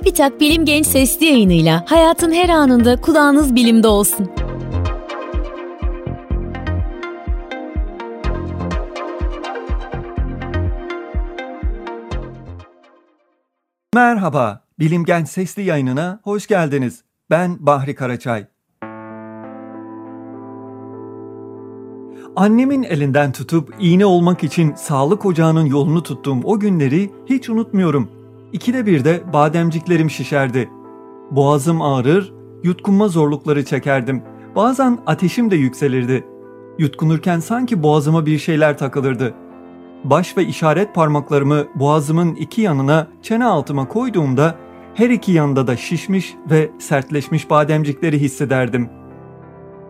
Çubitak Bilim Genç Sesli yayınıyla hayatın her anında kulağınız bilimde olsun. Merhaba, Bilim Genç Sesli yayınına hoş geldiniz. Ben Bahri Karaçay. Annemin elinden tutup iğne olmak için sağlık ocağının yolunu tuttuğum o günleri hiç unutmuyorum. İkide bir de bademciklerim şişerdi. Boğazım ağrır, yutkunma zorlukları çekerdim. Bazen ateşim de yükselirdi. Yutkunurken sanki boğazıma bir şeyler takılırdı. Baş ve işaret parmaklarımı boğazımın iki yanına çene altıma koyduğumda her iki yanda da şişmiş ve sertleşmiş bademcikleri hissederdim.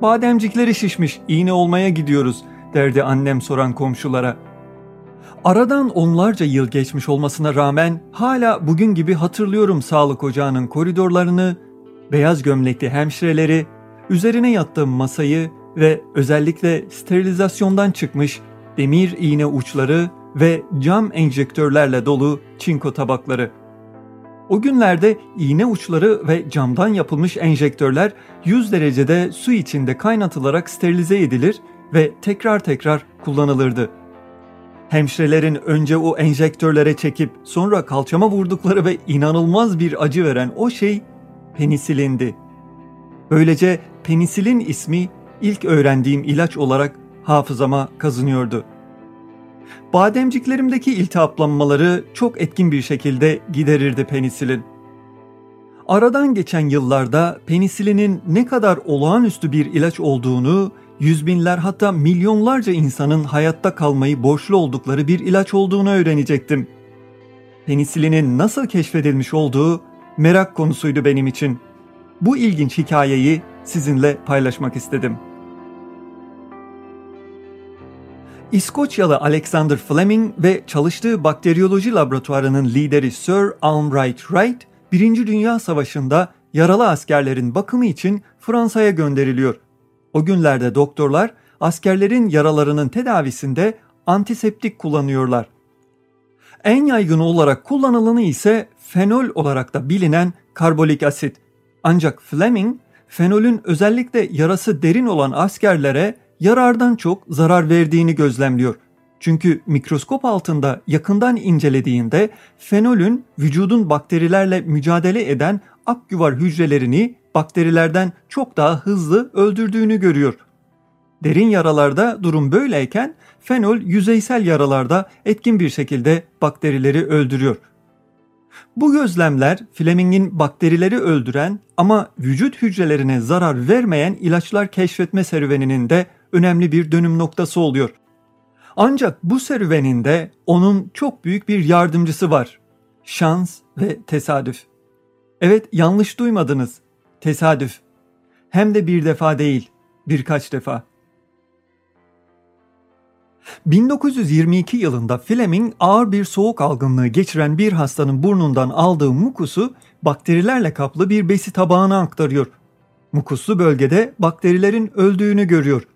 Bademcikleri şişmiş, iğne olmaya gidiyoruz derdi annem soran komşulara. Aradan onlarca yıl geçmiş olmasına rağmen hala bugün gibi hatırlıyorum sağlık ocağının koridorlarını, beyaz gömlekli hemşireleri, üzerine yattığım masayı ve özellikle sterilizasyondan çıkmış demir iğne uçları ve cam enjektörlerle dolu çinko tabakları. O günlerde iğne uçları ve camdan yapılmış enjektörler 100 derecede su içinde kaynatılarak sterilize edilir ve tekrar tekrar kullanılırdı. Hemşirelerin önce o enjektörlere çekip sonra kalçama vurdukları ve inanılmaz bir acı veren o şey penisilindi. Böylece penisilin ismi ilk öğrendiğim ilaç olarak hafızama kazınıyordu. Bademciklerimdeki iltihaplanmaları çok etkin bir şekilde giderirdi penisilin. Aradan geçen yıllarda penisilinin ne kadar olağanüstü bir ilaç olduğunu, yüz binler hatta milyonlarca insanın hayatta kalmayı borçlu oldukları bir ilaç olduğunu öğrenecektim. Penisilinin nasıl keşfedilmiş olduğu merak konusuydu benim için. Bu ilginç hikayeyi sizinle paylaşmak istedim.'' İskoçyalı Alexander Fleming ve çalıştığı bakteriyoloji laboratuvarının lideri Sir Almright Wright, Birinci Dünya Savaşı'nda yaralı askerlerin bakımı için Fransa'ya gönderiliyor. O günlerde doktorlar askerlerin yaralarının tedavisinde antiseptik kullanıyorlar. En yaygın olarak kullanılanı ise fenol olarak da bilinen karbolik asit. Ancak Fleming, fenolün özellikle yarası derin olan askerlere yarardan çok zarar verdiğini gözlemliyor. Çünkü mikroskop altında yakından incelediğinde fenolün vücudun bakterilerle mücadele eden akgüvar hücrelerini bakterilerden çok daha hızlı öldürdüğünü görüyor. Derin yaralarda durum böyleyken fenol yüzeysel yaralarda etkin bir şekilde bakterileri öldürüyor. Bu gözlemler Fleming'in bakterileri öldüren ama vücut hücrelerine zarar vermeyen ilaçlar keşfetme serüveninin de önemli bir dönüm noktası oluyor. Ancak bu serüveninde onun çok büyük bir yardımcısı var. Şans ve tesadüf. Evet yanlış duymadınız. Tesadüf. Hem de bir defa değil, birkaç defa. 1922 yılında Fleming ağır bir soğuk algınlığı geçiren bir hastanın burnundan aldığı mukusu bakterilerle kaplı bir besi tabağına aktarıyor. Mukuslu bölgede bakterilerin öldüğünü görüyor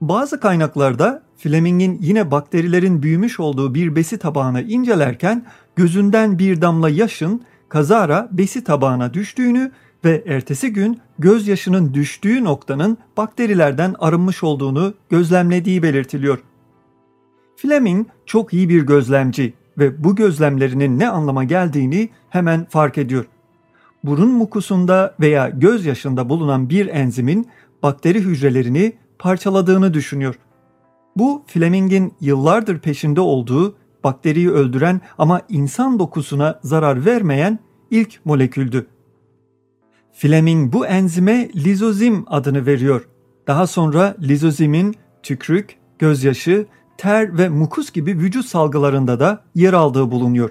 bazı kaynaklarda Fleming'in yine bakterilerin büyümüş olduğu bir besi tabağını incelerken gözünden bir damla yaşın kazara besi tabağına düştüğünü ve ertesi gün gözyaşının düştüğü noktanın bakterilerden arınmış olduğunu gözlemlediği belirtiliyor. Fleming çok iyi bir gözlemci ve bu gözlemlerinin ne anlama geldiğini hemen fark ediyor. Burun mukusunda veya gözyaşında bulunan bir enzimin bakteri hücrelerini parçaladığını düşünüyor. Bu Fleming'in yıllardır peşinde olduğu bakteriyi öldüren ama insan dokusuna zarar vermeyen ilk moleküldü. Fleming bu enzime lizozim adını veriyor. Daha sonra lizozimin tükrük, gözyaşı, ter ve mukus gibi vücut salgılarında da yer aldığı bulunuyor.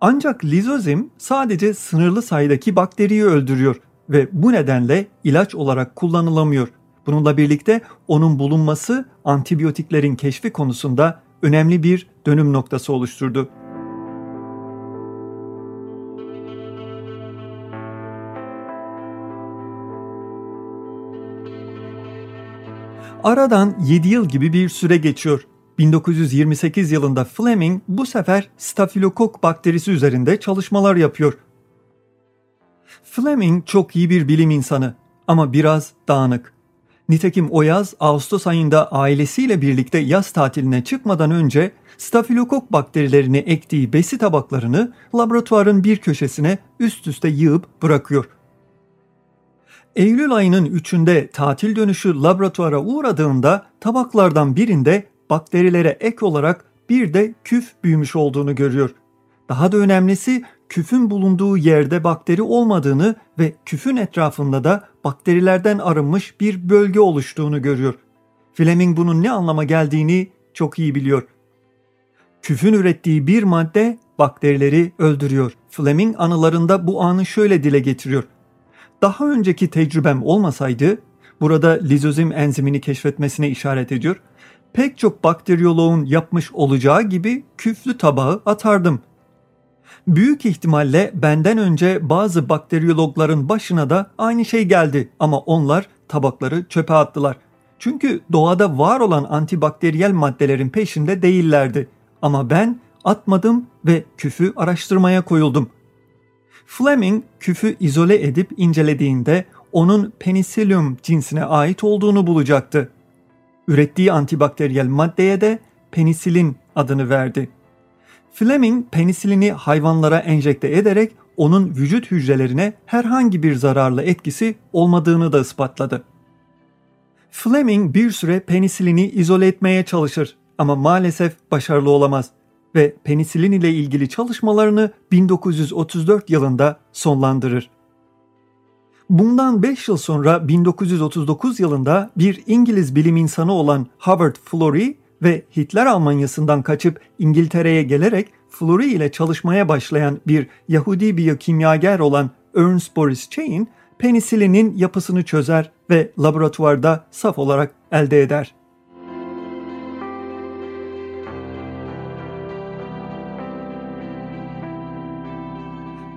Ancak lizozim sadece sınırlı sayıdaki bakteriyi öldürüyor ve bu nedenle ilaç olarak kullanılamıyor. Bununla birlikte onun bulunması antibiyotiklerin keşfi konusunda önemli bir dönüm noktası oluşturdu. Aradan 7 yıl gibi bir süre geçiyor. 1928 yılında Fleming bu sefer stafilokok bakterisi üzerinde çalışmalar yapıyor. Fleming çok iyi bir bilim insanı ama biraz dağınık. Nitekim o yaz Ağustos ayında ailesiyle birlikte yaz tatiline çıkmadan önce stafilokok bakterilerini ektiği besi tabaklarını laboratuvarın bir köşesine üst üste yığıp bırakıyor. Eylül ayının 3'ünde tatil dönüşü laboratuvara uğradığında tabaklardan birinde bakterilere ek olarak bir de küf büyümüş olduğunu görüyor. Daha da önemlisi küfün bulunduğu yerde bakteri olmadığını ve küfün etrafında da bakterilerden arınmış bir bölge oluştuğunu görüyor. Fleming bunun ne anlama geldiğini çok iyi biliyor. Küfün ürettiği bir madde bakterileri öldürüyor. Fleming anılarında bu anı şöyle dile getiriyor. Daha önceki tecrübem olmasaydı, burada lizozim enzimini keşfetmesine işaret ediyor. Pek çok bakteriyoloğun yapmış olacağı gibi küflü tabağı atardım. Büyük ihtimalle benden önce bazı bakteriyologların başına da aynı şey geldi ama onlar tabakları çöpe attılar. Çünkü doğada var olan antibakteriyel maddelerin peşinde değillerdi. Ama ben atmadım ve küfü araştırmaya koyuldum. Fleming küfü izole edip incelediğinde onun Penicillium cinsine ait olduğunu bulacaktı. Ürettiği antibakteriyel maddeye de penisilin adını verdi. Fleming penisilini hayvanlara enjekte ederek onun vücut hücrelerine herhangi bir zararlı etkisi olmadığını da ispatladı. Fleming bir süre penisilini izole etmeye çalışır ama maalesef başarılı olamaz ve penisilin ile ilgili çalışmalarını 1934 yılında sonlandırır. Bundan 5 yıl sonra 1939 yılında bir İngiliz bilim insanı olan Howard Florey ve Hitler Almanyası'ndan kaçıp İngiltere'ye gelerek Florey ile çalışmaya başlayan bir Yahudi biyokimyager olan Ernst Boris Chain, penisilinin yapısını çözer ve laboratuvarda saf olarak elde eder.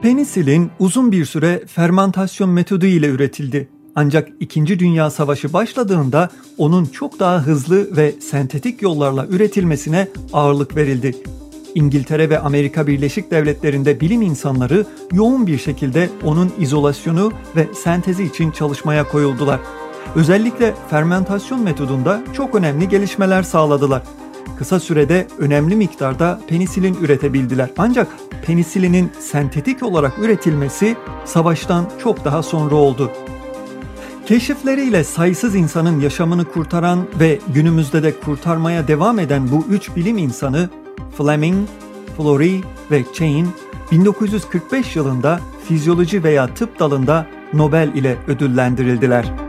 Penisilin uzun bir süre fermentasyon metodu ile üretildi. Ancak 2. Dünya Savaşı başladığında onun çok daha hızlı ve sentetik yollarla üretilmesine ağırlık verildi. İngiltere ve Amerika Birleşik Devletleri'nde bilim insanları yoğun bir şekilde onun izolasyonu ve sentezi için çalışmaya koyuldular. Özellikle fermentasyon metodunda çok önemli gelişmeler sağladılar. Kısa sürede önemli miktarda penisilin üretebildiler. Ancak penisilinin sentetik olarak üretilmesi savaştan çok daha sonra oldu. Keşifleriyle sayısız insanın yaşamını kurtaran ve günümüzde de kurtarmaya devam eden bu üç bilim insanı Fleming, Florey ve Chain 1945 yılında fizyoloji veya tıp dalında Nobel ile ödüllendirildiler.